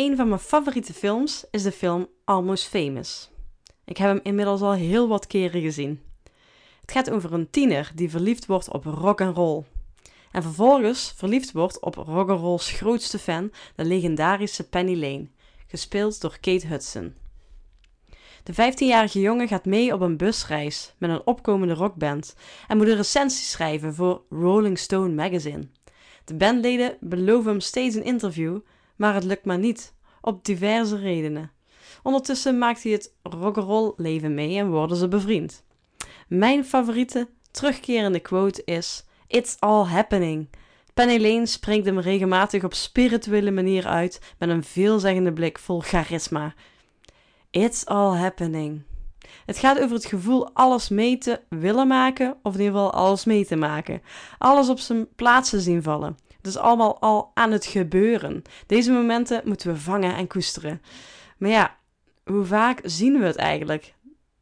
Een van mijn favoriete films is de film Almost Famous. Ik heb hem inmiddels al heel wat keren gezien. Het gaat over een tiener die verliefd wordt op rock and roll. En vervolgens verliefd wordt op rock'n'roll's grootste fan, de legendarische Penny Lane, gespeeld door Kate Hudson. De 15-jarige jongen gaat mee op een busreis met een opkomende rockband en moet een recensie schrijven voor Rolling Stone magazine. De bandleden beloven hem steeds een interview, maar het lukt maar niet, op diverse redenen. Ondertussen maakt hij het rock'n'roll leven mee en worden ze bevriend. Mijn favoriete terugkerende quote is: It's all happening. Penny Lane springt hem regelmatig op spirituele manier uit met een veelzeggende blik vol charisma. It's all happening. Het gaat over het gevoel alles mee te willen maken, of in ieder geval alles mee te maken. Alles op zijn plaatsen zien vallen. Het is allemaal al aan het gebeuren. Deze momenten moeten we vangen en koesteren. Maar ja, hoe vaak zien we het eigenlijk?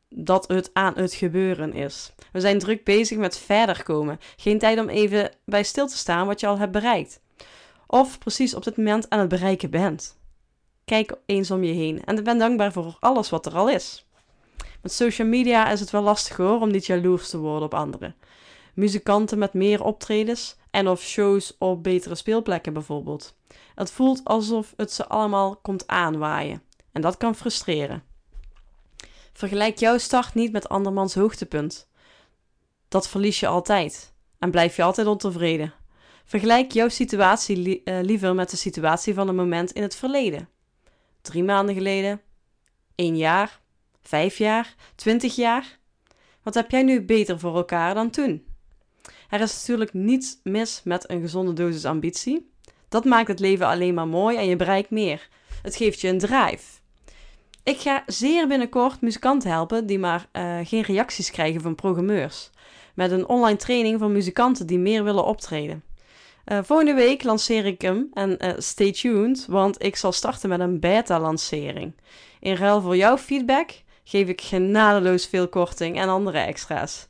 Dat het aan het gebeuren is. We zijn druk bezig met verder komen. Geen tijd om even bij stil te staan wat je al hebt bereikt. Of precies op dit moment aan het bereiken bent. Kijk eens om je heen en ben dankbaar voor alles wat er al is. Met social media is het wel lastig hoor om niet jaloers te worden op anderen. Muzikanten met meer optredens en of shows op betere speelplekken bijvoorbeeld. Het voelt alsof het ze allemaal komt aanwaaien en dat kan frustreren. Vergelijk jouw start niet met andermans hoogtepunt. Dat verlies je altijd en blijf je altijd ontevreden. Vergelijk jouw situatie eh, liever met de situatie van een moment in het verleden. Drie maanden geleden, één jaar, vijf jaar, twintig jaar. Wat heb jij nu beter voor elkaar dan toen? Er is natuurlijk niets mis met een gezonde dosis ambitie. Dat maakt het leven alleen maar mooi en je bereikt meer. Het geeft je een drive. Ik ga zeer binnenkort muzikanten helpen die maar uh, geen reacties krijgen van programmeurs. Met een online training voor muzikanten die meer willen optreden. Uh, volgende week lanceer ik hem en uh, stay tuned, want ik zal starten met een beta-lancering. In ruil voor jouw feedback geef ik genadeloos veel korting en andere extra's.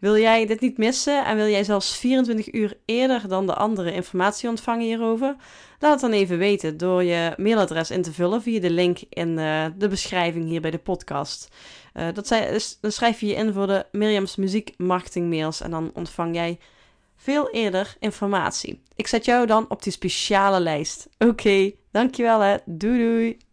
Wil jij dit niet missen en wil jij zelfs 24 uur eerder dan de andere informatie ontvangen hierover? Laat het dan even weten door je mailadres in te vullen via de link in uh, de beschrijving hier bij de podcast. Uh, dat dus, dan schrijf je je in voor de Mirjams Muziek Marketing Mails en dan ontvang jij veel eerder informatie. Ik zet jou dan op die speciale lijst. Oké, dankjewel hè. Doei doei.